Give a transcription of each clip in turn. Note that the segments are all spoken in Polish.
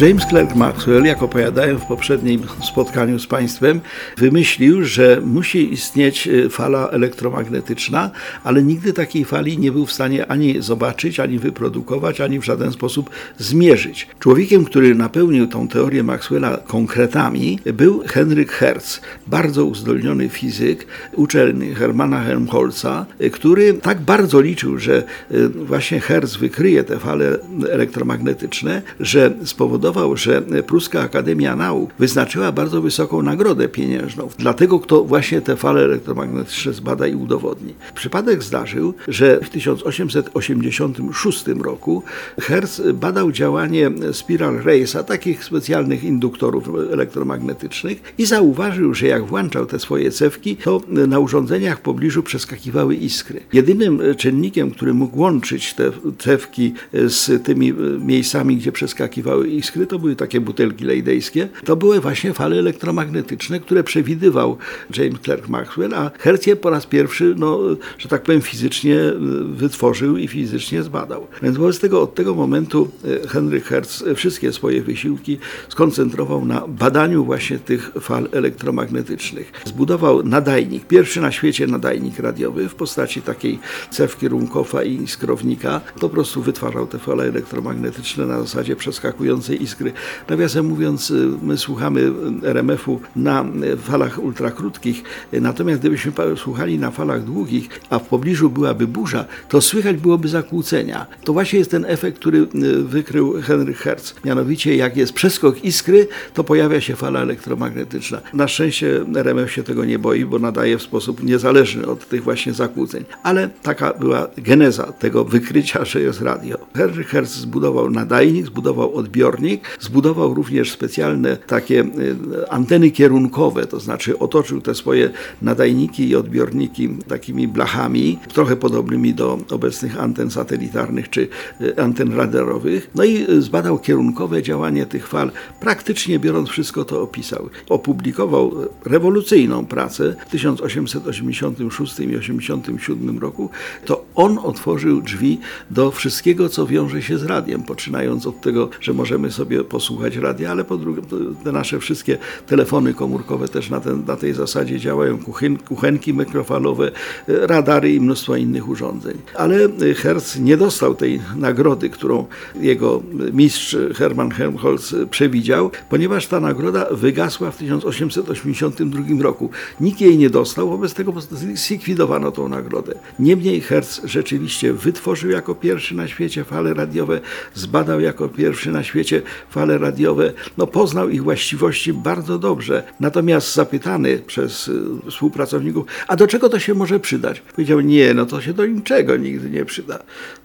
James Clerk Maxwell, jak opowiadałem w poprzednim spotkaniu z Państwem, wymyślił, że musi istnieć e, fala elektromagnetyczna, ale nigdy takiej fali nie był w stanie ani zobaczyć, ani wyprodukować, ani w żaden sposób zmierzyć. Człowiekiem, który napełnił tą teorię Maxwella konkretami, był Henryk Hertz, bardzo uzdolniony fizyk, uczelny Hermana Helmholtza, e, który tak bardzo liczył, że e, właśnie Hertz wykryje te fale elektromagnetyczne, że spowodował, spowodował, że Pruska Akademia Nauk wyznaczyła bardzo wysoką nagrodę pieniężną dla tego, kto właśnie te fale elektromagnetyczne zbada i udowodni. Przypadek zdarzył, że w 1886 roku Hertz badał działanie spiral race'a, takich specjalnych induktorów elektromagnetycznych i zauważył, że jak włączał te swoje cewki, to na urządzeniach w pobliżu przeskakiwały iskry. Jedynym czynnikiem, który mógł łączyć te cewki z tymi miejscami, gdzie przeskakiwały iskry, to były takie butelki lejdejskie, to były właśnie fale elektromagnetyczne, które przewidywał James Clerk Maxwell, a Hertz je po raz pierwszy, no, że tak powiem, fizycznie e, wytworzył i fizycznie zbadał. Więc wobec tego od tego momentu e, Henry Hertz wszystkie swoje wysiłki skoncentrował na badaniu właśnie tych fal elektromagnetycznych. Zbudował nadajnik, pierwszy na świecie nadajnik radiowy w postaci takiej cewki Runkowa i skrownika. Po prostu wytwarzał te fale elektromagnetyczne na zasadzie przeskakującej iskry. Nawiasem mówiąc, y, my słuchamy RMF-u na falach ultrakrótkich, natomiast gdybyśmy słuchali na falach długich, a w pobliżu byłaby burza, to słychać byłoby zakłócenia. To właśnie jest ten efekt, który y, wykrył Henry Hertz. Mianowicie, jak jest przeskok iskry, to pojawia się fala elektromagnetyczna. Na szczęście RMF się tego nie boi, bo nadaje w sposób niezależny od tych właśnie zakłóceń. Ale taka była geneza tego wykrycia, że jest radio. Henry Hertz zbudował nadajnik, zbudował odbiornik, Zbudował również specjalne takie y, anteny kierunkowe, to znaczy otoczył te swoje nadajniki i odbiorniki takimi blachami, trochę podobnymi do obecnych anten satelitarnych czy y, anten radarowych. No i y, zbadał kierunkowe działanie tych fal. Praktycznie biorąc wszystko to opisał. Opublikował rewolucyjną pracę w 1886 i 1887 roku. To on otworzył drzwi do wszystkiego, co wiąże się z radiem, poczynając od tego, że możemy sobie posłuchać radia, ale po drugie te nasze wszystkie telefony komórkowe też na, ten, na tej zasadzie działają, kuchen, kuchenki mikrofalowe, radary i mnóstwo innych urządzeń. Ale Hertz nie dostał tej nagrody, którą jego mistrz Hermann Helmholtz przewidział, ponieważ ta nagroda wygasła w 1882 roku. Nikt jej nie dostał, wobec tego zlikwidowano tą nagrodę. Niemniej Hertz rzeczywiście wytworzył jako pierwszy na świecie fale radiowe, zbadał jako pierwszy na świecie fale radiowe, no poznał ich właściwości bardzo dobrze. Natomiast zapytany przez y, współpracowników, a do czego to się może przydać? Powiedział, nie, no to się do niczego nigdy nie przyda.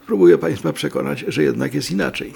Próbuję Państwa przekonać, że jednak jest inaczej.